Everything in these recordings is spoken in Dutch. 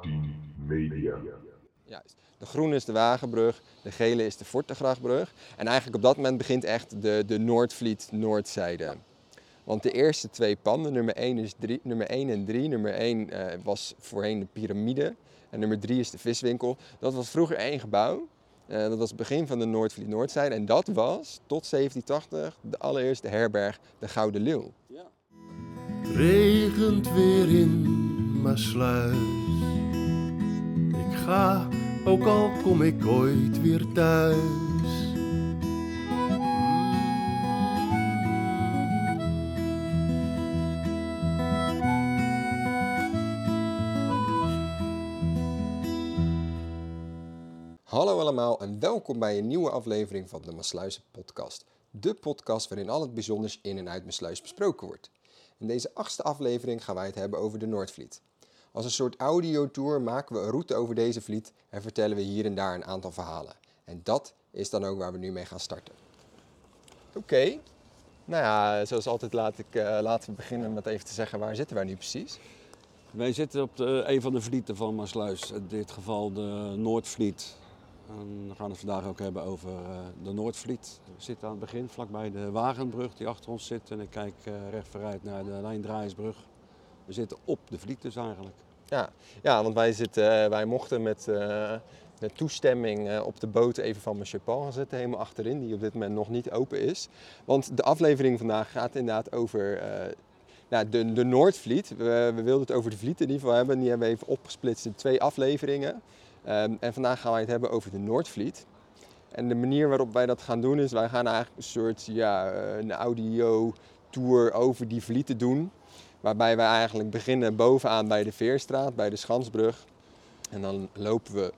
A10 Media. Juist. De groene is de Wagenbrug, de gele is de Fortegrachtbrug. En eigenlijk op dat moment begint echt de, de Noordvliet Noordzijde. Want de eerste twee panden, nummer 1, is drie, nummer 1 en 3, nummer 1 eh, was voorheen de piramide en nummer 3 is de viswinkel. Dat was vroeger één gebouw. Eh, dat was het begin van de Noordvliet Noordzijde. En dat was tot 1780 de allereerste herberg, de Gouden Leeuw. regent weer in Maasluis. Ik ga, ook al kom ik ooit weer thuis. Hallo allemaal en welkom bij een nieuwe aflevering van de Maasluizen podcast. De podcast waarin al het bijzonders in en uit Maasluis besproken wordt. In deze achtste aflevering gaan wij het hebben over de Noordvliet. Als een soort audiotour maken we een route over deze vliet en vertellen we hier en daar een aantal verhalen. En dat is dan ook waar we nu mee gaan starten. Oké, nou ja, zoals altijd laat ik, eh, laten we beginnen met even te zeggen waar zitten wij nu precies. Wij zitten op de, een van de vlieten van Maasluis, in dit geval de Noordvliet. En we gaan het vandaag ook hebben over eh, de Noordvliet. We zitten aan het begin, vlakbij de Wagenbrug die achter ons zit. En ik kijk eh, recht vooruit naar de Lijndraaiersbrug. We zitten op de vliet dus eigenlijk. Ja, ja want wij, zitten, eh, wij mochten met, eh, met toestemming eh, op de boot even van Monsieur Paul gaan zitten, helemaal achterin, die op dit moment nog niet open is. Want de aflevering vandaag gaat inderdaad over nou, de, de Noordvliet. We, we wilden het over de vliet in ieder geval hebben, die hebben we even opgesplitst in twee afleveringen. Ehm, en vandaag gaan wij het hebben over de Noordvliet. En de manier waarop wij dat gaan doen is, wij gaan eigenlijk een soort ja, een audio tour over die vlieten doen. Waarbij wij eigenlijk beginnen bovenaan bij de Veerstraat, bij de Schansbrug. En dan lopen we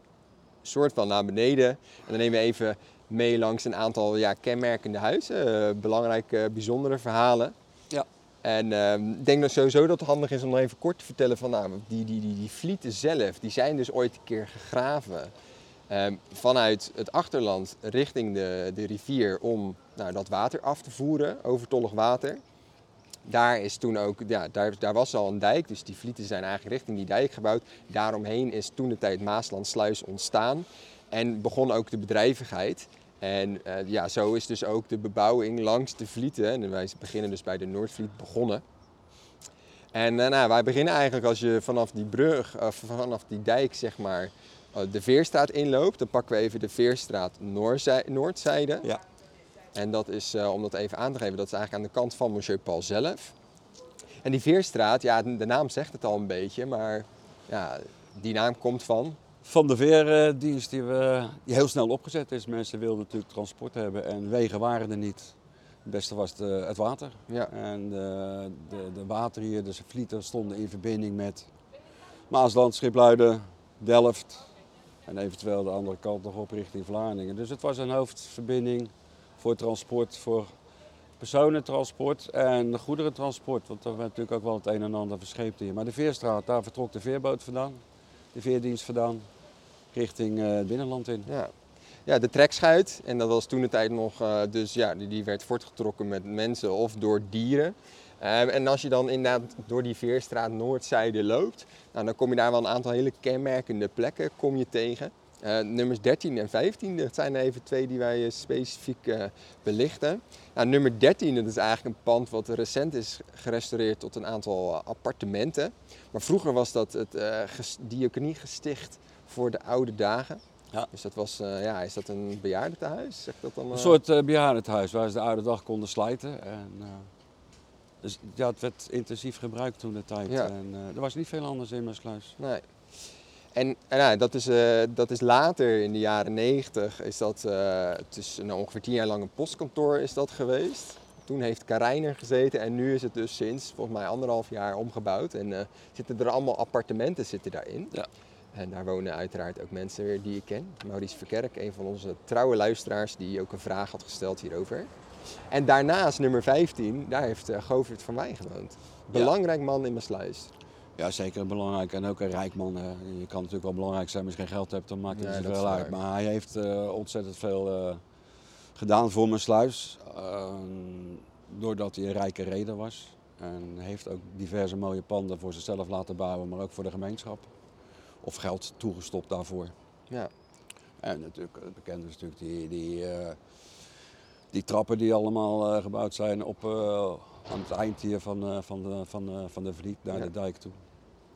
soort van naar beneden. En dan nemen we even mee langs een aantal ja, kenmerkende huizen. eh, belangrijke, bijzondere verhalen. Ja. En ehm, ik denk dat sowieso dat het handig is om nog even kort te vertellen van nou, die, die, die, die vlieten zelf, die zijn dus ooit een keer gegraven. ehm, vanuit het achterland richting de, de rivier om nou, dat water af te voeren, overtollig water. Daar is toen ook, ja, daar, daar was al een dijk, dus die vlieten zijn eigenlijk richting die dijk gebouwd. Daaromheen is toen de tijd Maaslandsluis ontstaan en begon ook de bedrijvigheid. En eh, ja, zo is dus ook de bebouwing langs de vlieten, en wij beginnen dus bij de Noordvliet, begonnen. En eh, nou, wij beginnen eigenlijk als je vanaf die brug, of vanaf die dijk zeg maar, eh, de Veerstraat inloopt. Dan pakken we even de Veerstraat Noordzijde. Ja. En dat is, eh, om dat even aan te geven, dat is eigenlijk aan de kant van Monsieur Paul zelf. En die Veerstraat, ja, de naam zegt het al een beetje, maar ja, die naam komt van. Van de veerdienst die, we, die heel snel opgezet is. Mensen wilden natuurlijk transport hebben en wegen waren er niet. Het beste was de, het water. Ja. En de, de, de water hier, dus de vlieten stonden in verbinding met Maasland, Schipluiden, Delft. En eventueel de andere kant nog op richting Vlaardingen. Dus het was een hoofdverbinding voor transport, voor personentransport en goederentransport. Want daar werd natuurlijk ook wel het een en ander verscheept hier. Maar de Veerstraat, daar vertrok de veerboot vandaan, de veerdienst vandaan, richting eh, het binnenland in. Ja. ja, de trekschuit. En dat was toen de tijd nog, eh, dus ja, die, werd voortgetrokken met mensen of door dieren. Eh, en als je dan inderdaad door die Veerstraat Noordzijde loopt, nou, dan kom je daar wel een aantal hele kenmerkende plekken kom je tegen. Eh, nummers 13 en 15, dat zijn even twee die wij eh, specifiek eh, belichten. Nou, nummer 13, dat is eigenlijk een pand wat recent is gerestaureerd tot een aantal appartementen. Maar vroeger was dat het eh ges- diakoniegesticht voor de oude dagen. Ja. Dus dat was, ja, is dat een bejaardentehuis? Zeg dat dan, Een soort uh, bejaardentehuis waar ze de oude dag konden slijten. En, dus ja, het werd intensief gebruikt toen de tijd. Ja. En, er was niet veel anders in Maasluis. Nee. En, en nou, dat, is, eh, dat is later in de jaren 90 is dat, eh, het is nou, ongeveer tien jaar lang een postkantoor is dat geweest. Toen heeft Karijn er gezeten en nu is het dus sinds volgens mij anderhalf jaar omgebouwd. En eh, zitten er allemaal appartementen zitten daarin. Ja. En daar wonen uiteraard ook mensen weer die ik ken. Maurice Verkerk, een van onze trouwe luisteraars die ook een vraag had gesteld hierover. En daarnaast nummer 15, daar heeft uh, Govert van Wij gewoond. Belangrijk man in Maasluis. Ja, zeker belangrijk. En ook een rijk man. hè. Je kan natuurlijk wel belangrijk zijn, als je geen geld hebt, dan maakt het niet zoveel uit. Maar hij heeft eh, ontzettend veel eh, gedaan voor Maasluis. Ehm, doordat hij een rijke reder was. En heeft ook diverse mooie panden voor zichzelf laten bouwen, maar ook voor de gemeenschap. of geld toegestopt daarvoor. Ja. En natuurlijk, het bekende is natuurlijk die, die, eh, die trappen die allemaal gebouwd zijn op, aan het eind hier van, eh, van, de, van, eh, van de Vliet naar Ja. de dijk toe.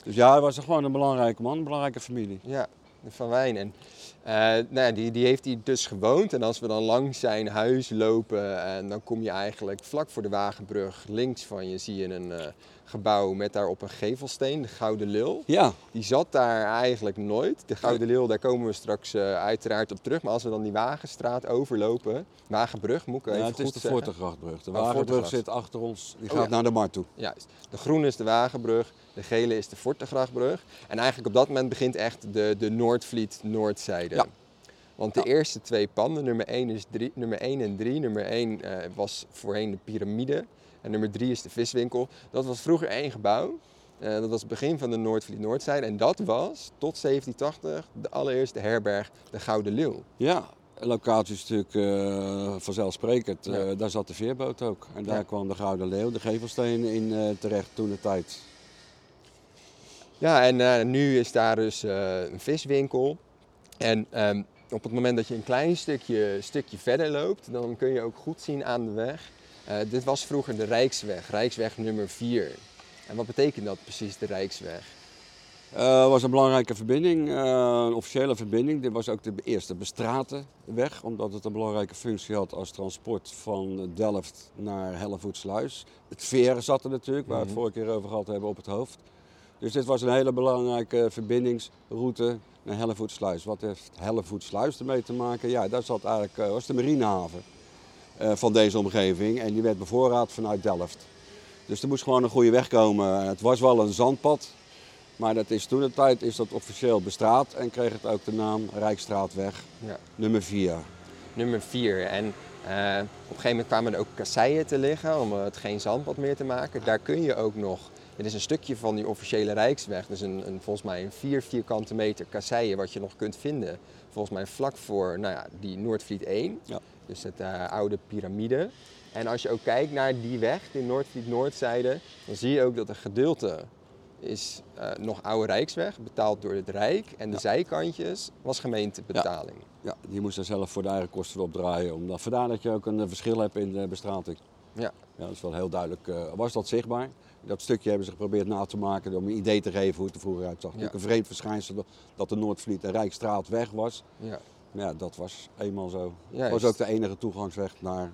Dus ja, hij was gewoon een belangrijke man, een belangrijke familie. Ja, Van Wijn. En eh, nou ja, die, die heeft hij dus gewoond. En als we dan langs zijn huis lopen, en dan kom je eigenlijk vlak voor de Wagenbrug. Links van je zie je een eh, gebouw met daarop een gevelsteen, de Gouden Leeuw. Ja, Die zat daar eigenlijk nooit. De Gouden Leeuw, daar komen we straks eh, uiteraard op terug. Maar als we dan die Wagenstraat overlopen, Wagenbrug moet ik even ja het goed is de. Voortegrachtbrug. De Oh, Wagenbrug zit achter ons, die Oh, gaat ja. naar de Mar toe. Juist. De groene is de Wagenbrug, de gele is de Fortegrachtbrug. En eigenlijk op dat moment begint echt de, de Noordvliet Noordzijde. Ja. Want de Ja. eerste twee panden, nummer 1, is drie, nummer 1 en 3. Nummer 1 eh, was voorheen de piramide en nummer 3 is de viswinkel. Dat was vroeger één gebouw. Eh, dat was het begin van de Noordvliet Noordzijde. En dat was tot 1780 de allereerste herberg, de Gouden Leeuw. Ja, locatie is natuurlijk eh, vanzelfsprekend. Ja. Daar zat de veerboot ook. En daar Ja. kwam de Gouden Leeuw, de gevelsteen, in terecht toen de tijd. Ja, en eh, nu is daar dus eh, een viswinkel. En ehm, op het moment dat je een klein stukje, stukje verder loopt, dan kun je ook goed zien aan de weg. eh, dit was vroeger de Rijksweg, Rijksweg nummer 4. En wat betekent dat precies, de Rijksweg? Het was een belangrijke verbinding, een officiële verbinding. Dit was ook de eerste bestrate weg, omdat het een belangrijke functie had als transport van Delft naar Hellevoetsluis. Het veer zat er natuurlijk, waar we het Mhm. vorige keer over gehad hebben, op het hoofd. Dus dit was een hele belangrijke verbindingsroute naar Hellevoetsluis. Wat heeft Hellevoetsluis ermee te maken? Ja, dat zat eigenlijk, eh, was de marinehaven eh, van deze omgeving en die werd bevoorraad vanuit Delft. Dus er moest gewoon een goede weg komen. Het was wel een zandpad, maar dat is toen de tijd is dat officieel bestraat en kreeg het ook de naam Rijkstraatweg Ja. nummer 4. Nummer 4. En eh, op een gegeven moment kwamen er ook kasseien te liggen om het geen zandpad meer te maken. Daar kun je ook nog, dit is een stukje van die officiële Rijksweg, dus een, een, volgens mij een 4 vierkante meter kasseien wat je nog kunt vinden. Volgens mij vlak voor nou ja, die Noordvliet 1, Ja. dus het eh, oude piramide. En als je ook kijkt naar die weg, die Noordvliet Noordzijde, dan zie je ook dat een gedeelte is eh, nog oude Rijksweg, betaald door het Rijk. En de Ja. zijkantjes was gemeentebetaling. Ja, die moest er zelf voor de eigen kosten op draaien. Omdat, vandaar dat je ook een eh, verschil hebt in de bestrating. Ja. Ja, dat is wel heel duidelijk. was dat zichtbaar? Dat stukje hebben ze geprobeerd na te maken om een idee te geven hoe het er vroeger uitzag. Natuurlijk een vreemd verschijnsel dat de Noordvliet een Rijkstraat weg was. Ja. Ja, dat was eenmaal zo. Het Juist. was ook de enige toegangsweg naar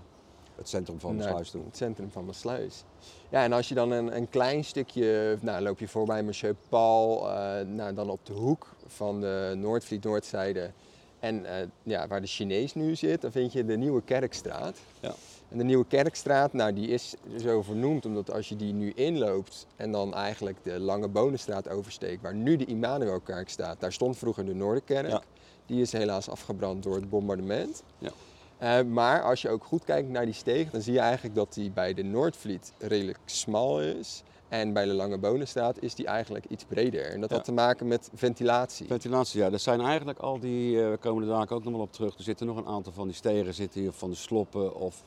het centrum van de sluis toe. Het centrum van Maassluis. Ja, en als je dan een, een klein stukje, nou loop je voorbij Monsieur Paul, eh, nou, dan op de hoek van de Noordvliet Noordzijde en eh, ja, waar de Chinees nu zit, dan vind je de Nieuwe Kerkstraat. Ja. En de Nieuwe Kerkstraat, nou die is zo vernoemd omdat als je die nu inloopt en dan eigenlijk de Lange Bonenstraat oversteekt, waar nu de Immanuelkerk staat, daar stond vroeger de Noorderkerk. Ja. Die is helaas afgebrand door het bombardement. Ja. Eh, maar als je ook goed kijkt naar die steeg, dan zie je eigenlijk dat die bij de Noordvliet redelijk smal is. En bij de Lange Bonenstraat is die eigenlijk iets breder. En dat Ja. had te maken met ventilatie. Ventilatie, ja, dat zijn eigenlijk al die, eh, we komen er dadelijk ook nog wel op terug. Er zitten nog een aantal van die stegen zitten hier, van de sloppen of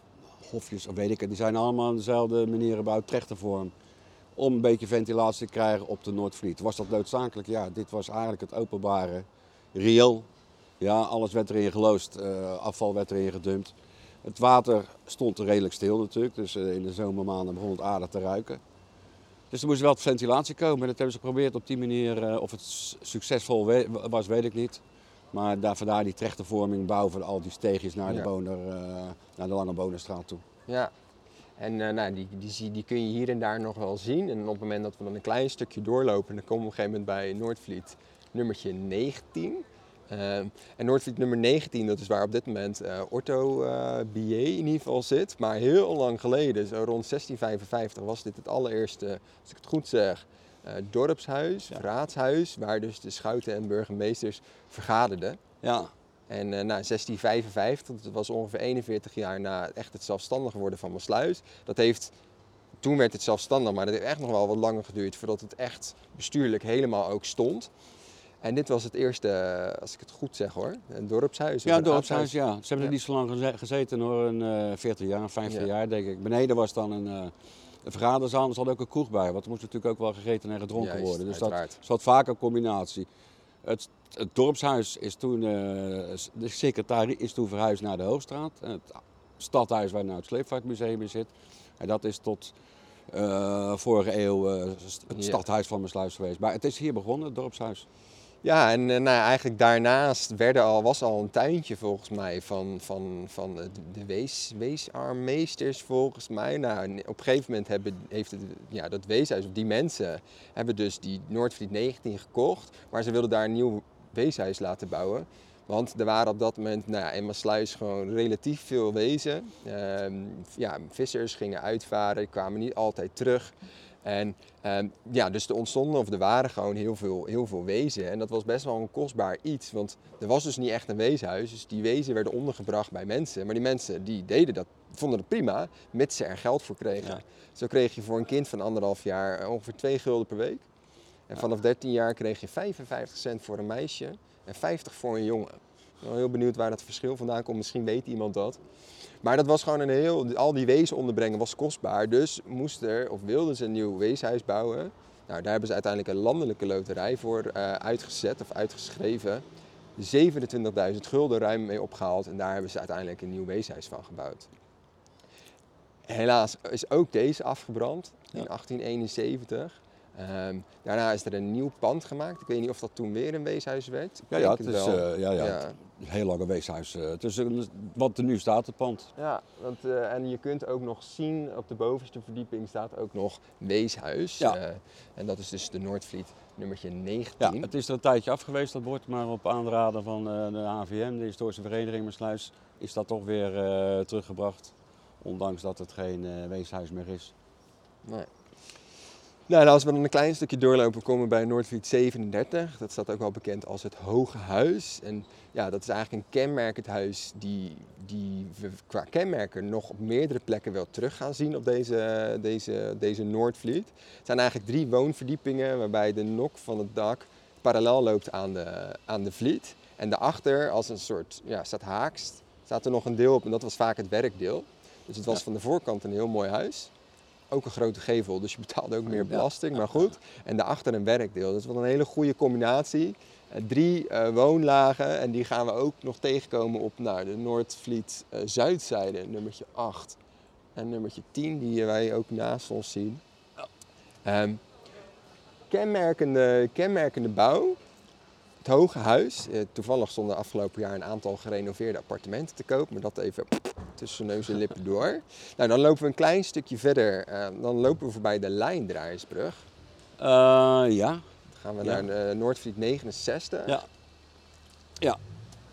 hofjes, of weet ik het. Die zijn allemaal op dezelfde manier gebouwd, trechtervorm. Om een beetje ventilatie te krijgen op de Noordvliet. Was dat noodzakelijk? Ja, dit was eigenlijk het openbare riool. Ja, alles werd erin geloosd, eh, afval werd erin gedumpt. Het water stond redelijk stil natuurlijk, dus eh, in de zomermaanden begon het aardig te ruiken. Dus er moest wel ventilatie komen en dat hebben ze geprobeerd op die manier. eh, of het succesvol was, weet ik niet. Maar daar, vandaar die trechtervorming, bouw van al die steegjes naar, de, boner, eh, naar de Lange Bonenstraat toe. Ja. En eh, nou, die, die, die kun je hier en daar nog wel zien. En op het moment dat we dan een klein stukje doorlopen, dan komen we op een gegeven moment bij Noordvliet nummertje 19. Eh, en Noordvliet nummer 19, dat is waar op dit moment eh Orto BA in ieder geval zit. Maar heel lang geleden, zo rond 1655, was dit het allereerste, als ik het goed zeg, dorpshuis, Ja. raadshuis, waar dus de schouten en burgemeesters vergaderden. Ja, En eh na 1655, dat was ongeveer 41 jaar na echt het zelfstandig worden van Maasluis. Dat heeft, toen werd het zelfstandig, maar dat heeft echt nog wel wat langer geduurd voordat het echt bestuurlijk helemaal ook stond. En dit was het eerste, eh, als ik het goed zeg hoor, een dorpshuis. ja een dorpshuis, ja. Ze hebben Ja. er niet zo lang geze- gezeten hoor, een eh 40 jaar, 50 Ja. jaar denk ik. Beneden was dan een, eh een vergaderzaal, er zat ook een kroeg bij. Want er moest natuurlijk ook wel gegeten en gedronken Juist, worden. Dus dat zat vaak een combinatie. Het, het dorpshuis is toen, eh, de secretarie is toen verhuisd naar de Hoogstraat. Het stadhuis waar nou het Sleepvaartmuseum in zit. En dat is tot eh, vorige eeuw eh, het stadhuis van Maassluis geweest. Maar het is hier begonnen, het dorpshuis. Ja, en eh, nou, eigenlijk daarnaast werden al, was al een tuintje volgens mij van, van, van de- wees, weesarmmeesters volgens mij. Nou, op een gegeven moment hebben, heeft het, ja, dat weeshuis, of die mensen, hebben dus die Noordvliet 19 gekocht. Maar ze wilden daar een nieuw weeshuis laten bouwen. Want er waren op dat moment nou ja, in Maasluis gewoon relatief veel wezen. Ehm, ja, vissers gingen uitvaren, kwamen niet altijd terug. En ehm, ja, dus er ontstonden of er waren gewoon heel veel, heel veel wezen. En dat was best wel een kostbaar iets, want er was dus niet echt een weeshuis. Dus die wezen werden ondergebracht bij mensen. Maar die mensen die deden dat, vonden het prima, mits ze er geld voor kregen. Ja. Zo kreeg je voor een kind van anderhalf jaar eh, ongeveer 2 gulden per week. En vanaf 13 jaar kreeg je 55 cent voor een meisje en 50 voor een jongen. Ik ben wel heel benieuwd waar dat verschil vandaan komt. Misschien weet iemand dat. Maar dat was gewoon een heel... Al die wezen onderbrengen was kostbaar. Dus moest er, of wilden ze een nieuw weeshuis bouwen. Nou, daar hebben ze uiteindelijk een landelijke loterij voor eh, uitgezet of uitgeschreven. 27.000 gulden ruim mee opgehaald. En daar hebben ze uiteindelijk een nieuw weeshuis van gebouwd. Helaas is ook deze afgebrand in Ja. 1871. Ehm, daarna is er een nieuw pand gemaakt. Ik weet niet of dat toen weer een weeshuis werd. Ik Ja, ja, het is eh, ja, ja, Ja. het heel lang een weeshuis. eh, Het is een, wat er nu staat, het pand. Ja, want, eh, en je kunt ook nog zien, op de bovenste verdieping staat ook nog Weeshuis. Ja. Eh, en dat is dus de Noordvliet nummertje Ja, 19. het is er een tijdje af geweest, dat bord. Maar op aanraden van eh, de AVM, de Historische Vereniging Maassluis, is dat toch weer eh, teruggebracht. Ondanks dat het geen eh, weeshuis meer is. Nee. Nou, en als we dan een klein stukje doorlopen, komen we bij Noordvliet 37. Dat staat ook wel bekend als het Hoge Huis. En ja, dat is eigenlijk een kenmerkend huis die, die we qua kenmerken nog op meerdere plekken wel terug gaan zien op deze, deze, deze Noordvliet. Het zijn eigenlijk drie woonverdiepingen waarbij de nok van het dak parallel loopt aan de, aan de vliet. En daarachter, als een soort, ja, staat haakst, staat er nog een deel op en dat was vaak het werkdeel. Dus het was Ja. van de voorkant een heel mooi huis. Ook een grote gevel, dus je betaalde ook meer Ja. belasting, maar goed. En daarachter een werkdeel. Dat is wel een hele goede combinatie. Eh, drie eh, woonlagen en die gaan we ook nog tegenkomen op nou, de Noordvliet eh, Zuidzijde, nummertje 8. En nummertje 10, die wij ook naast ons zien. Ehm, kenmerkende, kenmerkende bouw. Het Hoge Huis. Eh, toevallig stonden afgelopen jaar een aantal gerenoveerde appartementen te koop. Maar dat even tussen neus en lippen door. Nou, dan lopen we een klein stukje verder. eh, dan lopen we voorbij de Lijndraaiersbrug. Eh, ja. Dan gaan we Ja. naar de Noordvliet 69. Ja. Ja.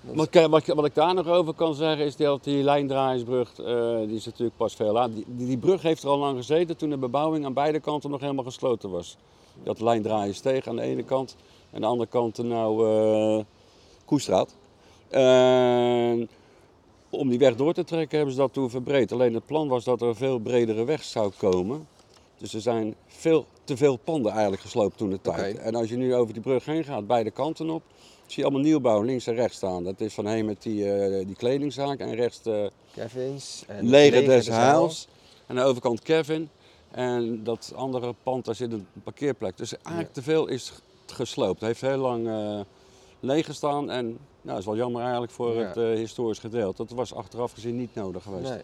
Dat Wat, ik- wat, ik- wat ik daar nog over kan zeggen is dat die lijndraaiersbrug, eh, die is natuurlijk pas veel later. Die, die, brug heeft er al lang gezeten toen de bebouwing aan beide kanten nog helemaal gesloten was. Je had de lijndraaierssteeg aan de ene kant aan de andere kant de nou eh, Koestraat. En om die weg door te trekken hebben ze dat toen verbreed. Alleen het plan was dat er een veel bredere weg zou komen. Dus er zijn veel te veel panden eigenlijk gesloopt toen de tijd. En als je nu over die brug heen gaat, beide kanten op, zie je allemaal nieuwbouw links en rechts staan. Dat is van heen met die, eh, die kledingzaak en rechts de Kevins. En Leger des Heils. En aan de overkant Kevin. En dat andere pand, daar zit een parkeerplek. Dus eigenlijk te veel is gesloopt. Het heeft heel lang eh leeg gestaan. En nou, dat is wel jammer eigenlijk voor Ja. het eh, historisch gedeelte. Dat was achteraf gezien niet nodig geweest. Nee.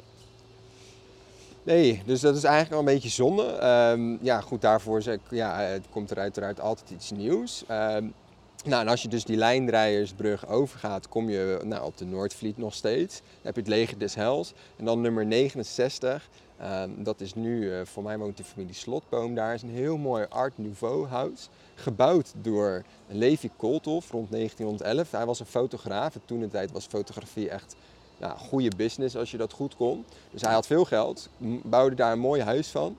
Nee, dus dat is eigenlijk al een beetje zonde. Ehm, ja, goed, daarvoor zeg ik, ja, het komt er uiteraard altijd iets nieuws. Ehm, nou, en als je dus die lijndraaiersbrug overgaat, kom je nou, op de Noordvliet nog steeds. Dan heb je het leger des Hels. En dan nummer 69, ehm, dat is nu, eh, voor mij woont de familie Slotboom daar, is een heel mooi Art Nouveau huis. Gebouwd door Levi Kolthoff rond 1911. Hij was een fotograaf en toen de tijd was fotografie echt ja, goede business als je dat goed kon. Dus hij had veel geld, bouwde daar een mooi huis van.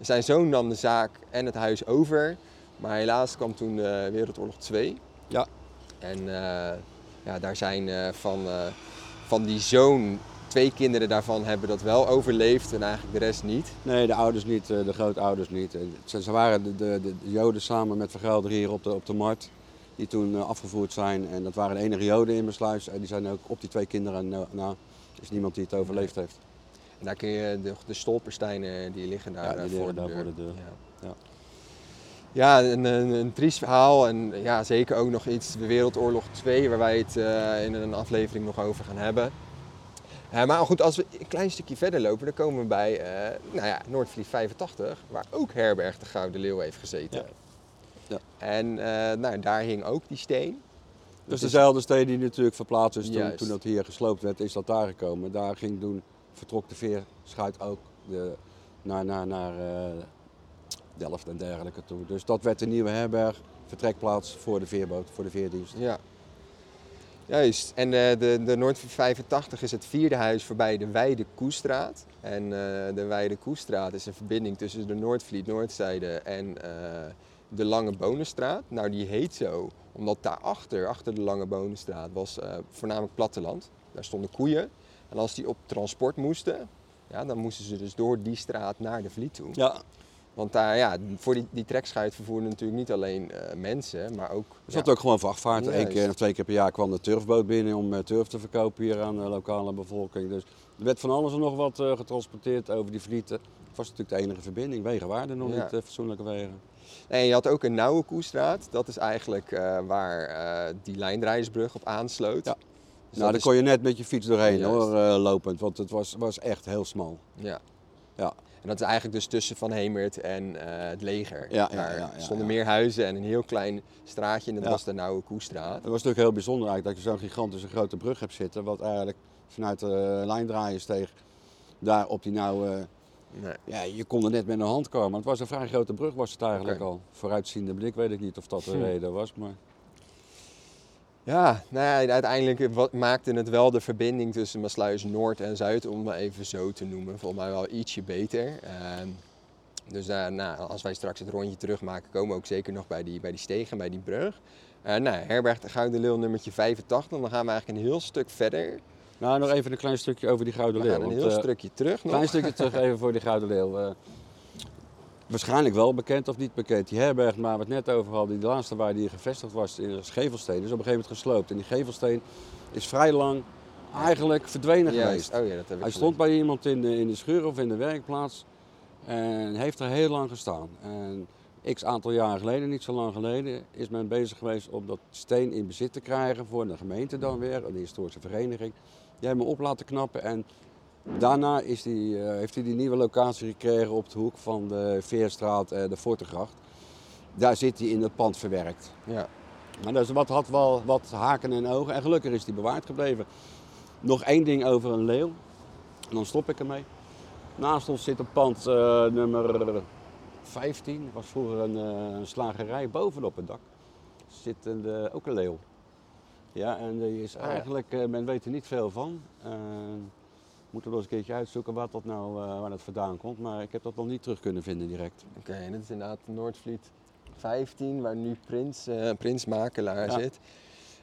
Zijn zoon nam de zaak en het huis over. Maar helaas kwam toen eh, Wereldoorlog 2. Ja. En eh, ja, daar zijn eh, van, van die zoon, twee kinderen daarvan hebben dat wel overleefd en eigenlijk de rest niet. Nee, de ouders niet, de grootouders niet. Ze, ze waren de, de, de Joden samen met Vergelder hier op de, op de markt. Die toen afgevoerd zijn. En dat waren de enige Joden in Besluis. En die zijn ook op die twee kinderen na. na is niemand die het overleefd heeft. En daar kun je de, de stolpersteinen die liggen daar Ja, die voor, de deur. voor de deur. Ja. Ja. Ja, een, een, een triest verhaal en ja, zeker ook nog iets, de Wereldoorlog 2, waar wij het eh, in een aflevering nog over gaan hebben. Eh, maar goed, als we een klein stukje verder lopen, dan komen we bij eh nou ja, Noordvliet 85, waar ook Herberg de Gouden Leeuw heeft gezeten. Ja. Ja. En nou, daar hing ook die steen. Dus is- dezelfde steen die natuurlijk verplaatst is toen, toen dat hier gesloopt werd, is dat daar gekomen. Daar ging toen, vertrok de veerschuit ook de, naar, naar, naar Delft en dergelijke toe. Dus dat werd de nieuwe herberg, vertrekplaats voor de veerboot, voor de veerdienst. Ja. Juist. En eh, de, de Noordvliet 85 is het vierde huis voorbij de Weide Koestraat. En eh, de Weide Koestraat is een verbinding tussen de Noordvliet Noordzijde en eh, de Lange Bonenstraat. Nou, die heet zo omdat daarachter, achter de Lange Bonenstraat, was eh, voornamelijk platteland. Daar stonden koeien. En als die op transport moesten, ja, dan moesten ze dus door die straat naar de Vliet toe. Ja, Want daar, ja, voor die, die trekschuit vervoerde natuurlijk niet alleen eh, mensen, maar ook... er zat ja, ook gewoon vrachtvaart. Eén keer of twee keer per jaar kwam de turfboot binnen om eh, turf te verkopen hier aan de lokale bevolking. Dus er werd van alles en nog wat eh, getransporteerd over die vlieten. Het was natuurlijk de enige verbinding. Wegen waren er nog Ja. niet, fatsoenlijke wegen. Nee, je had ook een Nauwe Koestraat. Dat is eigenlijk waar die lijndraaiersbrug op aansloot. Ja. Dus nou, daar is- kon je net met je fiets doorheen Juist. hoor, lopend. Want het was, was echt heel smal. Ja. En dat is eigenlijk dus tussen Van Hemert en eh, het leger. Ja, Daar ja, ja, stonden meer huizen en een heel klein straatje en dat was de Nauwe Koestraat. Het was natuurlijk heel bijzonder eigenlijk dat je zo'n gigantische grote brug hebt zitten. Wat eigenlijk vanuit de lijndraaiersteeg daar op die nauwe... Nee. Ja, je kon er net met een hand komen. Het was een vrij grote brug was het eigenlijk al. Vooruitziende blik weet ik niet of dat de Hm. reden was. Maar Ja, nou ja, uiteindelijk wat, maakte het wel de verbinding tussen Maasluis Noord en Zuid, om het even zo te noemen, volgens mij wel ietsje beter. Ehm, dus nou, als wij straks het rondje terugmaken, komen we ook zeker nog bij die, bij die steeg en bij die brug. Eh nou, Herberg de Gouden Leeuw nummertje 85, dan gaan we eigenlijk een heel stuk verder. nou, nog even een klein stukje over die Gouden We Leeuw. gaan een heel eh, stukje terug nog. klein stukje terug even voor die Gouden Leeuw. Waarschijnlijk wel bekend of niet bekend. Die herberg waar we het net over hadden, die laatste waar die gevestigd was in de Gevelsteen, is op een gegeven moment gesloopt. En die Gevelsteen is vrij lang eigenlijk verdwenen geweest. Oh ja, dat heb ik Hij stond bij iemand in de, in de schuur of in de werkplaats en heeft er heel lang gestaan. En x aantal jaren geleden, niet zo lang geleden, is men bezig geweest om dat steen in bezit te krijgen voor de gemeente dan weer, een historische vereniging. Die hebben hem op laten knappen en daarna is die, eh, heeft hij die nieuwe locatie gekregen op de hoek van de Veerstraat en de Fortegracht. Daar zit hij in het pand verwerkt. Ja. Maar dat is wat, had wel wat haken en ogen en gelukkig is die bewaard gebleven. Nog één ding over een leeuw, en dan stop ik ermee. Naast ons zit een pand eh, nummer 15, Er was vroeger een, eh, een slagerij bovenop het dak. Zit een, eh, ook een leeuw. Ja, en die is ja. eigenlijk, eh, men weet er niet veel van. Moeten we eens een keertje uitzoeken wat dat nou, eh, waar dat vandaan komt. Maar ik heb dat nog niet terug kunnen vinden direct. Oké, en dit is inderdaad Noordvliet 15, waar nu Prins, eh Prins Makelaar Ja. zit.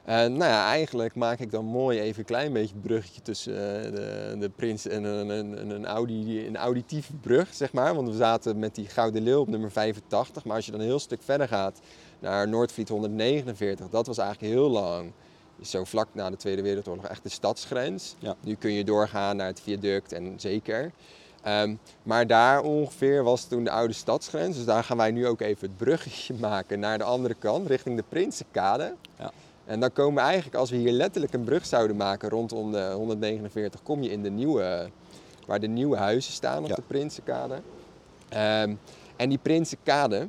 Eh, nou ja, eigenlijk maak ik dan mooi even een klein beetje het bruggetje tussen eh, de, de Prins en een, een, een, een, audi, een auditieve brug, zeg maar. Want we zaten met die Gouden Leeuw op nummer 85. Maar als je dan een heel stuk verder gaat naar Noordvliet 149, dat was eigenlijk heel lang, zo vlak na de Tweede Wereldoorlog, echt de stadsgrens. Ja. Nu kun je doorgaan naar het viaduct en zeker. Ehm, maar daar ongeveer was toen de oude stadsgrens. Dus daar gaan wij nu ook even het bruggetje maken naar de andere kant, richting de Prinsenkade. Ja. En dan komen we eigenlijk, als we hier letterlijk een brug zouden maken rondom de 149, kom je in de nieuwe, waar de nieuwe huizen staan op Ja. de Prinsenkade. Ehm, en die Prinsenkade,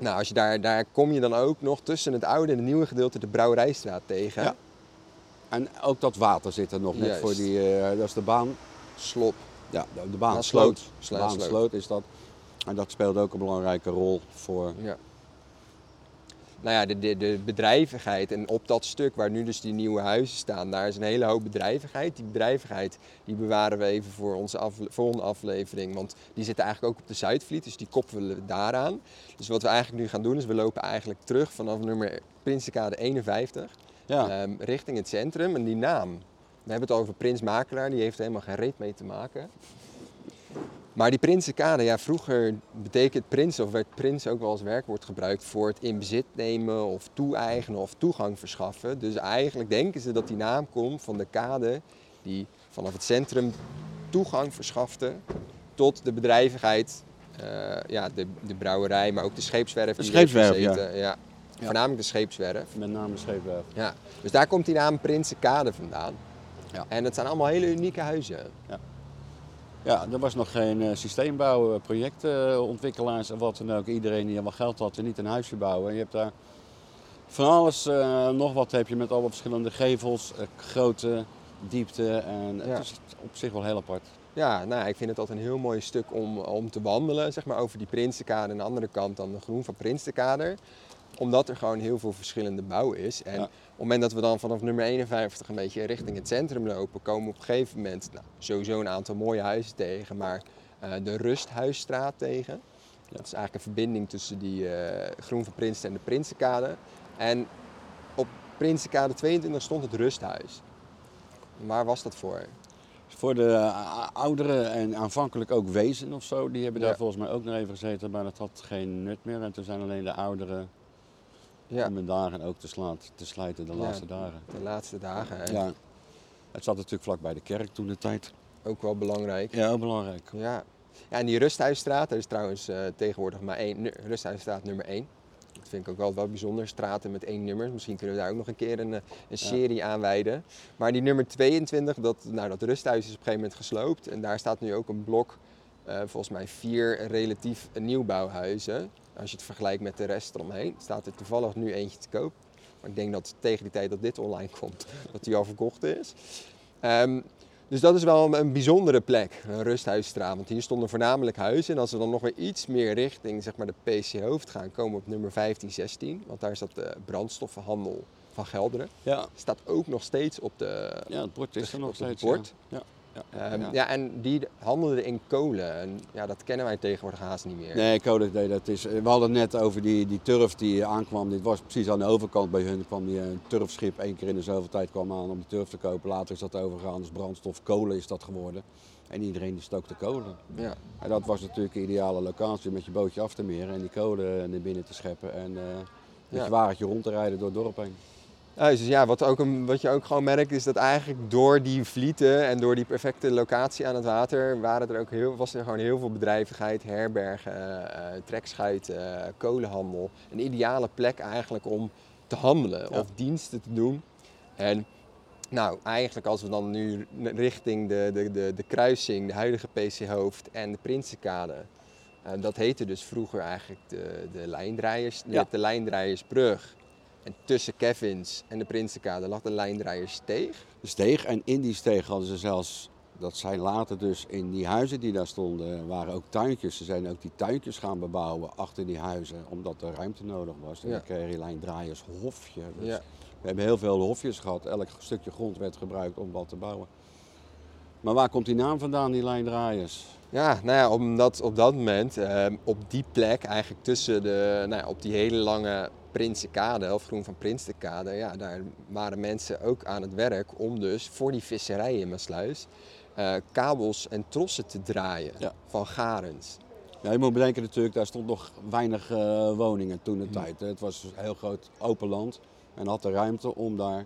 nou, als je daar, daar kom je dan ook nog tussen het oude en het nieuwe gedeelte de Brouwerijstraat tegen. Ja. En ook dat water zit er nog net Juist. voor die, eh, dat is de baan. Slop. Ja, de, de baan sloot. sloot. De Sla- baan sloot. sloot is dat. En dat speelt ook een belangrijke rol voor. Ja. Nou ja, de, de, de bedrijvigheid en op dat stuk waar nu dus die nieuwe huizen staan, daar is een hele hoop bedrijvigheid. Die bedrijvigheid die bewaren we even voor onze afle- volgende aflevering, want die zitten eigenlijk ook op de Zuidvliet, dus die koppelen we daaraan. Dus wat we eigenlijk nu gaan doen is we lopen eigenlijk terug vanaf nummer Prinsenkade 51 Ja, ehm, richting het centrum. En die naam, we hebben het over Prins Makelaar, die heeft er helemaal geen reet mee te maken. Maar die Prinsenkade, ja, vroeger betekent prins of werd prins ook wel als werkwoord gebruikt voor het in bezit nemen of toe-eigenen of toegang verschaffen. Dus eigenlijk denken ze dat die naam komt van de kade die vanaf het centrum toegang verschafte tot de bedrijvigheid eh, ja, de, de brouwerij, maar ook de scheepswerf. De er scheepswerf, ja. ja. Voornamelijk de scheepswerf. Met name scheepwerf. Ja. Dus daar komt die naam Prinsenkade vandaan. Ja. En het zijn allemaal hele unieke huizen. Ja, er was nog geen eh, systeembouw, projectontwikkelaars en wat dan ook. Iedereen die wat geld had, en niet een huisje bouwen. Je hebt daar van alles, eh, nog wat heb je met alle verschillende gevels, eh, grootte, diepte. En Ja. het is op zich wel heel apart. Ja, nou, ja, ik vind het altijd een heel mooi stuk om, om te wandelen, zeg maar, over die Prinsenkade. En aan de andere kant dan de groen van Prinsenkade. Omdat er gewoon heel veel verschillende bouw is. En Ja. Op het moment dat we dan vanaf nummer 51 een beetje richting het centrum lopen, komen we op een gegeven moment nou, sowieso een aantal mooie huizen tegen. Maar eh, de Rusthuisstraat tegen. Dat is eigenlijk een verbinding tussen die eh, Groen van Prinsen en de Prinsenkade. En op Prinsenkade 22 stond het Rusthuis. Waar was dat voor? Voor de eh, ouderen en aanvankelijk ook wezen of zo, die hebben daar Ja. volgens mij ook nog even gezeten, maar dat had geen nut meer. En toen zijn alleen de ouderen Ja, om hun dagen ook te, slaan, te slijten de Ja. laatste dagen. de laatste dagen. En Ja. Het zat natuurlijk vlak bij de kerk toen de tijd. Ook wel belangrijk. Ja, belangrijk. Ja. ja, en die Rusthuisstraat, er is trouwens eh, tegenwoordig maar één, Rusthuisstraat nummer 1. Dat vind ik ook wel, wel bijzonder, straten met één nummer. Misschien kunnen we daar ook nog een keer een, eh, een serie aan wijden. Maar die nummer 22, dat, nou, dat rusthuis is op een gegeven moment gesloopt. En daar staat nu ook een blok, eh, volgens mij vier relatief nieuwbouwhuizen. Als je het vergelijkt met de rest eromheen, staat er toevallig nu eentje te koop. Maar ik denk dat tegen die tijd dat dit online komt, dat die al verkocht is. Ehm, dus dat is wel een, bijzondere plek, een rusthuisstraat. Want hier stonden voornamelijk huizen. En als we dan nog weer iets meer richting zeg maar, de PC Hoofd gaan, komen we op nummer 1516. Want daar staat de brandstoffenhandel van Gelderen. Ja, Staat ook nog steeds op de... ja het bord is er nog het steeds. bord. Ja. Ja. Ja. Ehm, ja. ja. en die handelden in kolen. En ja, dat kennen wij tegenwoordig haast niet meer. Nee, code, nee, dat is, we hadden het net over die, die turf die aankwam. Dit was precies aan de overkant bij hun. kwam die een turfschip één keer in de zoveel tijd kwam aan om die turf te kopen. Later is dat overgegaan als brandstof. Kolen is dat geworden. En iedereen die stookte kolen. Ja. En dat was natuurlijk een ideale locatie met je bootje af te meren en die kolen naar binnen te scheppen. En eh met Ja. je wagentje rond te rijden door het dorp heen. Ja, dus ja, wat, ook een, wat je ook gewoon merkt is dat eigenlijk door die vlieten en door die perfecte locatie aan het water waren er ook heel, was er gewoon heel veel bedrijvigheid, herbergen, eh trekschuiten, kolenhandel. Een ideale plek eigenlijk om te handelen Ja. of diensten te doen. En nou, eigenlijk als we dan nu richting de, de, de, de kruising, de huidige PC Hoofd en de Prinsenkade. eh, dat heette dus vroeger eigenlijk de, de lijndraaiers, Ja. hebt de lijndraaiersbrug. En tussen Kevins en de Prinsenkade lag de lijndraaierssteeg. De steeg en in die steeg hadden ze zelfs, dat zijn later dus in die huizen die daar stonden, waren ook tuintjes. Ze zijn ook die tuintjes gaan bebouwen achter die huizen, omdat er ruimte nodig was. En Ja. dan kreeg je lijndraaiers hofje. Dus Ja. We hebben heel veel hofjes gehad. Elk stukje grond werd gebruikt om wat te bouwen. Maar waar komt die naam vandaan, die lijndraaiers? Ja, nou ja, omdat op dat moment, eh, op die plek, eigenlijk tussen de, nou ja, op die hele lange Prinsenkade, of Groen van Prinsenkade, ja, daar waren mensen ook aan het werk om dus voor die visserij in Maasluis eh, kabels en trossen te draaien Ja. van garens. Ja, je moet bedenken natuurlijk, daar stond nog weinig eh, woningen toen de tijd. Het was een heel groot open land en had de ruimte om daar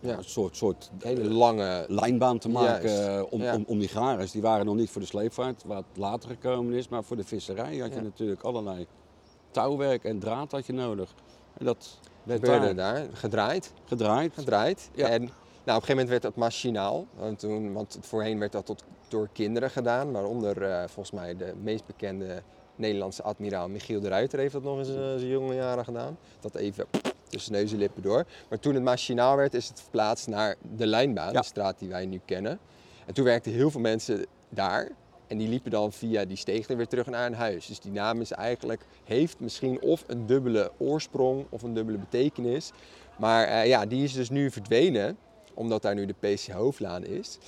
Ja. een soort, soort Een hele lange, lijnbaan te maken eh, om, ja. om, om die garens. Die waren nog niet voor de sleepvaart, wat later gekomen is. Maar voor de visserij had je natuurlijk allerlei touwwerk en draad had je nodig. En dat werd daar daar gedraaid. gedraaid. gedraaid. Ja. En nou, op een gegeven moment werd dat machinaal. Want, toen, want voorheen werd dat tot, door kinderen gedaan. Waaronder eh, volgens mij de meest bekende Nederlandse admiraal Michiel de Ruiter heeft dat nog eens in zijn jonge jaren gedaan. Dat even tussen neus en lippen door. Maar toen het machinaal werd, is het verplaatst naar de lijnbaan, Ja. de straat die wij nu kennen. En toen werkten heel veel mensen daar. En die liepen dan via die steeg weer terug naar hun huis. Dus die naam is eigenlijk, heeft misschien of een dubbele oorsprong of een dubbele betekenis. Maar eh, ja, die is dus nu verdwenen, omdat daar nu de PC Hoofdlaan is.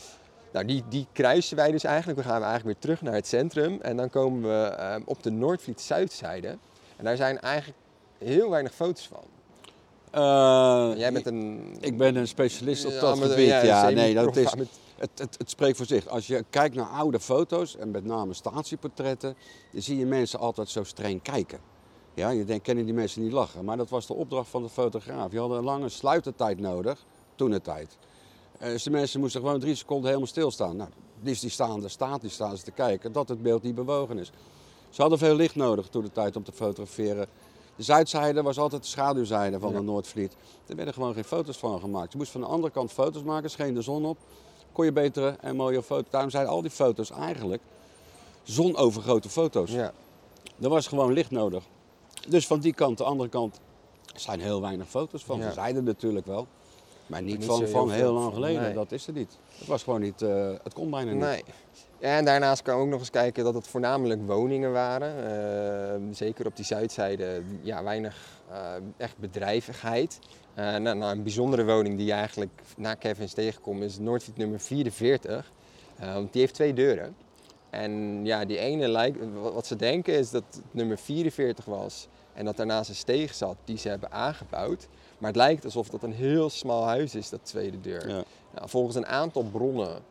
Nou, die, die kruisen wij dus eigenlijk. Dan gaan we eigenlijk weer terug naar het centrum. En dan komen we eh, op de Noordvliet Zuidzijde. En daar zijn eigenlijk heel weinig foto's van. Eh, Jij bent een... Ik ben een specialist op dat gebied. ja, nee, dat is, met- het, het, het spreekt voor zich. Als je kijkt naar oude foto's en met name statieportretten, dan zie je mensen altijd zo streng kijken. Ja, je denkt, kennen die mensen niet lachen? Maar dat was de opdracht van de fotograaf. Je had een lange sluitertijd nodig, toen de tijd. Eh, dus de mensen moesten gewoon drie seconden helemaal stilstaan. Nou, dus die staan, daar staat, die staan ze te kijken, dat het beeld niet bewogen is. Ze hadden veel licht nodig toen de tijd om te fotograferen. De zuidzijde was altijd de schaduwzijde van de Noordvliet. Er werden gewoon geen foto's van gemaakt. Je moest van de andere kant foto's maken, scheen de zon op. Kon je betere en mooie foto's. Daarom zijn al die foto's eigenlijk zonovergrote foto's. Ja. Er was gewoon licht nodig. Dus van die kant, de andere kant, zijn heel weinig foto's van. Ja. Ze zeiden natuurlijk wel. Maar niet, Niet van, heel lang geleden. nee. Dat is er niet. Het was gewoon niet, eh, het kon bijna niet. Nee. En daarnaast kan ook nog eens kijken dat het voornamelijk woningen waren. Eh, zeker op die zuidzijde, ja, weinig eh, echt bedrijvigheid. Eh, nou, nou, een bijzondere woning die je eigenlijk na Kevin's tegenkomt is Noordfiets nummer 44. Eh, want die heeft twee deuren. En ja, die ene lijkt, wat- wat ze denken is dat het nummer 44 was. En dat daarnaast een steeg zat die ze hebben aangebouwd. Maar het lijkt alsof dat een heel smal huis is, dat tweede deur. Ja. Nou, volgens een aantal bronnen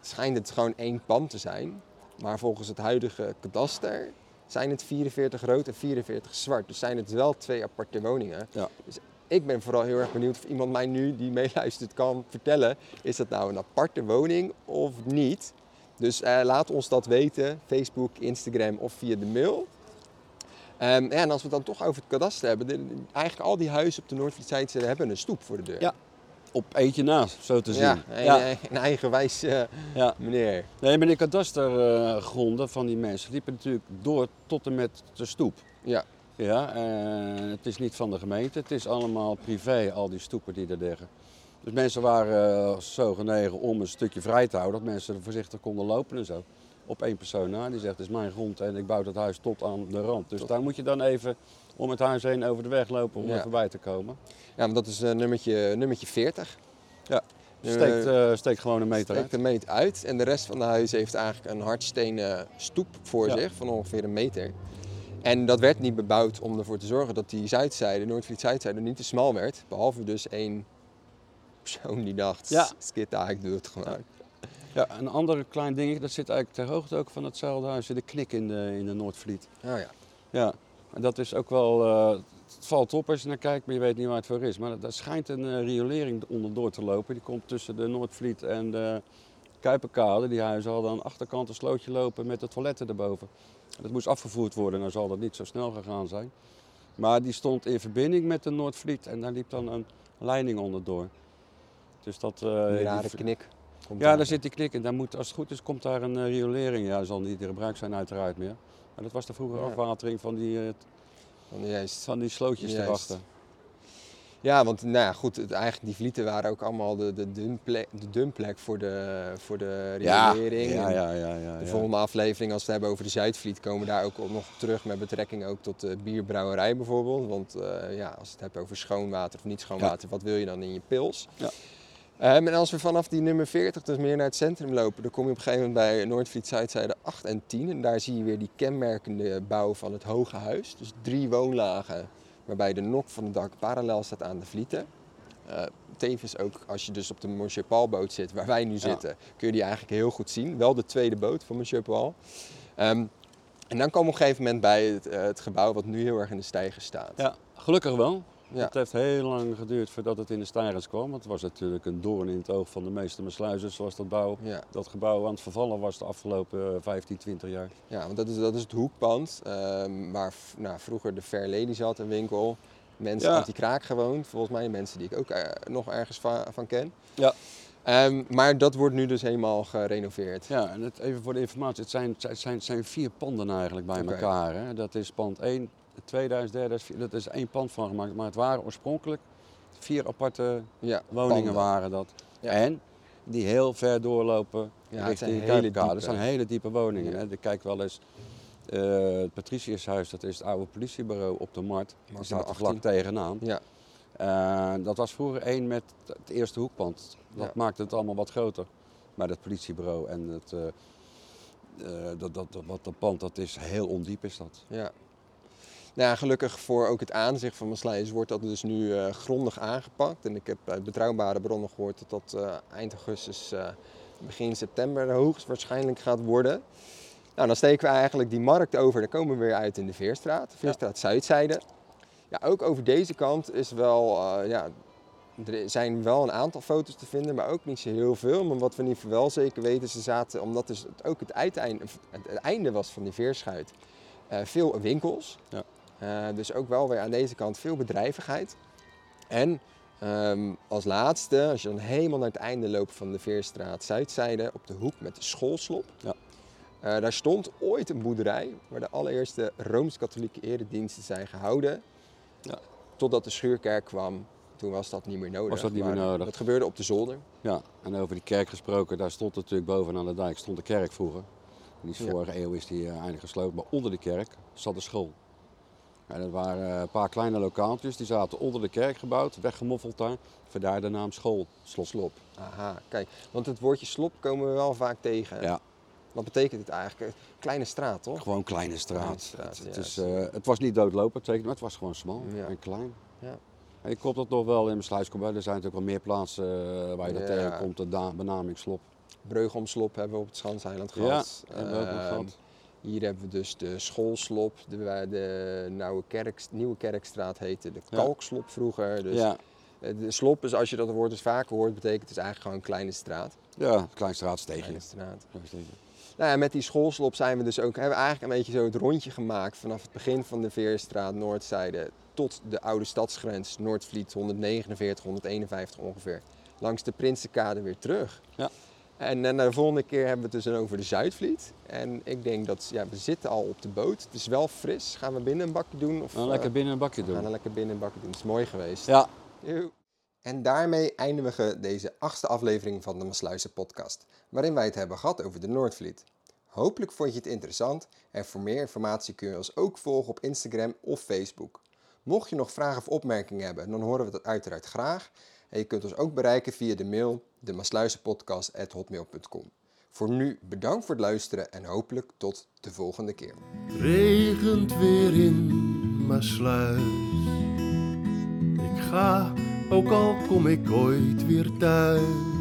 schijnt het gewoon één pand te zijn. Maar volgens het huidige kadaster zijn het 44 rood en 44 zwart. Dus zijn het wel twee aparte woningen. Ja. Dus ik ben vooral heel erg benieuwd of iemand mij nu die meeluistert kan vertellen. Is dat nou een aparte woning of niet? Dus eh, laat ons dat weten. Facebook, Instagram of via de mail. Ehm, ja, en als we het dan toch over het kadaster hebben. de- eigenlijk al die huizen op de Noordvlietside hebben een stoep voor de deur. Ja, Op eentje naast, zo te zien. Ja, een, ja. een eigenwijs eh, ja. meneer. Nee, maar de kadastergronden van die mensen liepen natuurlijk door tot en met de stoep. Ja, Ja, en het is niet van de gemeente, het is allemaal privé, al die stoepen die er liggen. Dus mensen waren eh, zo genegen om een stukje vrij te houden, dat mensen er voorzichtig konden lopen en zo. Op één persoon na, die zegt, het is mijn grond en ik bouw dat huis tot aan de rand. Dus Tot- daar moet je dan even om het huis heen over de weg lopen om Ja. er voorbij te komen. ja maar dat is eh, nummertje, nummertje 40. Ja, Eh, steekt, eh, steekt gewoon een meter Steekt uit. een meter uit. En de rest van de huizen heeft eigenlijk een hardstenen stoep voor Ja. zich van ongeveer een meter. En dat werd niet bebouwd om ervoor te zorgen dat die zuidzijde, Noordvliet zuidzijde, niet te smal werd. Behalve dus één persoon die dacht, Ja. skit ik doe het gewoon. Ja, een ander klein dingetje, dat zit eigenlijk ter hoogte ook van hetzelfde huis, de knik in de, in de Noordvliet. Oh ja. Ja, en dat is ook wel. eh, het valt op als je naar kijkt, maar je weet niet waar het voor is. Maar daar schijnt een eh, riolering onderdoor te lopen. Die komt tussen de Noordvliet en de Kuiperkade. Die huizen hadden aan de achterkant een slootje lopen met de toiletten erboven. En dat moest afgevoerd worden, dan zal dat niet zo snel gegaan zijn. Maar die stond in verbinding met de Noordvliet en daar liep dan een leiding onderdoor. Dus dat. Die die rare knik. komt ja, daar. daar zit die knik in. Daar moet, als het goed is, komt daar een eh, riolering. Ja, dat zal niet in gebruik zijn uiteraard meer. Maar dat was de vroege Ja. afwatering van die, eh, van die slootjes Juist. erachter. Ja, want nou ja, goed, het, eigenlijk die vlieten waren ook allemaal de, de, dumplek, de dumplek voor de, voor de riolering. ja, ja, ja, ja, De volgende aflevering, als we het hebben over de Zuidvliet, komen we daar ook nog terug met betrekking ook tot de bierbrouwerij bijvoorbeeld. Want eh, ja, als je het hebt over schoon water of niet schoon water, wat wil je dan in je pils? Ja. Ehm, en als we vanaf die nummer 40 dus meer naar het centrum lopen, dan kom je op een gegeven moment bij Noordvliet Zuidzijde 8 en 10. En daar zie je weer die kenmerkende bouw van het hoge huis. Dus drie woonlagen, waarbij de nok van het dak parallel staat aan de vlieten. Eh, tevens ook als je dus op de Monsieur Paul boot zit, waar wij nu Ja. zitten, kun je die eigenlijk heel goed zien. Wel de tweede boot van Monsieur Paul. Ehm, en dan komen we op een gegeven moment bij het, eh, het gebouw wat nu heel erg in de stijger staat. Ja, gelukkig wel. Ja. Het heeft heel lang geduurd voordat het in de stijgers kwam. Want het was natuurlijk een doorn in het oog van de meeste mesluizers, zoals dat, bouw, Ja, dat gebouw aan het vervallen was de afgelopen eh, 15, 20 jaar. ja want dat is, dat is het hoekpand ehm, waar nou, vroeger de Fair Lady zat, een winkel. Mensen Ja. anti-kraak gewoond, volgens mij mensen die ik ook eh, nog ergens va- van ken. Ja. Ehm, maar dat wordt nu dus helemaal gerenoveerd. Ja, en het, even voor de informatie, het zijn, het zijn, het zijn vier panden eigenlijk bij elkaar. Hè. Dat is pand 1, 2000, derde, vier- dat is één pand van gemaakt. Maar het waren oorspronkelijk vier aparte Ja, woningen panden. waren dat. Ja. En die heel ver doorlopen Ja, richting zijn de hele Kuiperkade. Dat zijn hele diepe woningen. Hè. Ik kijk wel eens, eh, het Patriciushuis, dat is het oude politiebureau op de Markt. Die staat er 18. vlak tegenaan. Ja, Eh, dat was vroeger één met het eerste hoekpand. Dat Ja. maakte het allemaal wat groter. Maar dat politiebureau en het, eh, dat, dat, wat dat pand, dat is heel ondiep is dat. Ja. Nou ja, gelukkig voor ook het aanzicht van Maasluis wordt dat dus nu eh, grondig aangepakt. En ik heb uit betrouwbare bronnen gehoord dat dat eh, eind augustus, eh, begin september hoogstwaarschijnlijk gaat worden. Nou, dan steken we eigenlijk die markt over. Dan komen we weer uit in de Veerstraat, Veerstraat Zuidzijde. Ja, ook over deze kant is wel, ja, er zijn wel een aantal foto's te vinden, maar ook niet zo heel veel. Maar wat we in ieder geval wel zeker weten, ze zaten, omdat dus het ook het uiteinde, het, einde was van die veerschuit, veel winkels. Ja. Eh, dus ook wel weer aan deze kant veel bedrijvigheid. En ehm, als laatste, als je dan helemaal naar het einde loopt van de Veerstraat Zuidzijde, op de hoek met de schoolslop. Ja. Eh, daar stond ooit een boerderij waar de allereerste Rooms-Katholieke erediensten zijn gehouden. Ja. Totdat de schuurkerk kwam, toen was dat niet meer nodig. Was dat niet meer nodig. Dat gebeurde op de zolder. Ja, en over die kerk gesproken, daar stond natuurlijk bovenaan de dijk stond de kerk vroeger. Die is Ja. vorige eeuw is die eh, eindelijk gesloten, maar onder de kerk zat de school. En dat waren eh, een paar kleine lokaaltjes, die zaten onder de kerk gebouwd, weggemoffeld daar. Vandaar de naam school, slot. Slop. Aha, kijk. Want het woordje slop komen we wel vaak tegen. Ja, Wat betekent het eigenlijk? Kleine straat, toch? gewoon kleine straat. Kleine straat, het, het ja, is, eh, het was niet doodlopend, maar het was gewoon smal Ja. en klein. Ja. En je komt dat nog wel in mijn sluiskombuis. Er zijn natuurlijk wel meer plaatsen eh, waar je dat Ja. tegenkomt, de benaming slop. Breugomslop hebben we op het Schanseiland Ja, gehad. hebben we ook nog gehad. Hier hebben we dus de schoolslop, de, de Nieuwe, Kerk, Nieuwe Kerkstraat heette de. Kalkslop vroeger. Dus ja, eh, de slop is, als je dat woord dus vaker hoort, betekent het dus eigenlijk gewoon een kleine straat. ja, klein straatsteegje. Kleine straat. Nou ja, met die schoolslop zijn we dus ook, hebben we eigenlijk een beetje zo het rondje gemaakt vanaf het begin van de Veerstraat, Noordzijde, tot de oude stadsgrens, Noordvliet 149, 151 ongeveer, langs de Prinsenkade weer terug. Ja. En dan de volgende keer hebben we het dus over de Zuidvliet. En ik denk dat, ja, we zitten al op de boot. Het is wel fris. Gaan we binnen een bakje doen? Of, Nou, eh, lekker binnen een bakje we gaan doen. er lekker binnen een bakje doen. Het is mooi geweest. Ja. En daarmee eindigen we deze achtste aflevering van de Masluizen podcast, waarin wij het hebben gehad over de Noordvliet. Hopelijk vond je het interessant en voor meer informatie kun je ons ook volgen op Instagram of Facebook. Mocht je nog vragen of opmerkingen hebben, dan horen we dat uiteraard graag. En je kunt ons ook bereiken via de mail demasluizenpodcast.hotmail.com. Voor nu bedankt voor het luisteren en hopelijk tot de volgende keer. regent weer in Maasluis. Ik ga, ook al kom ik ooit weer thuis.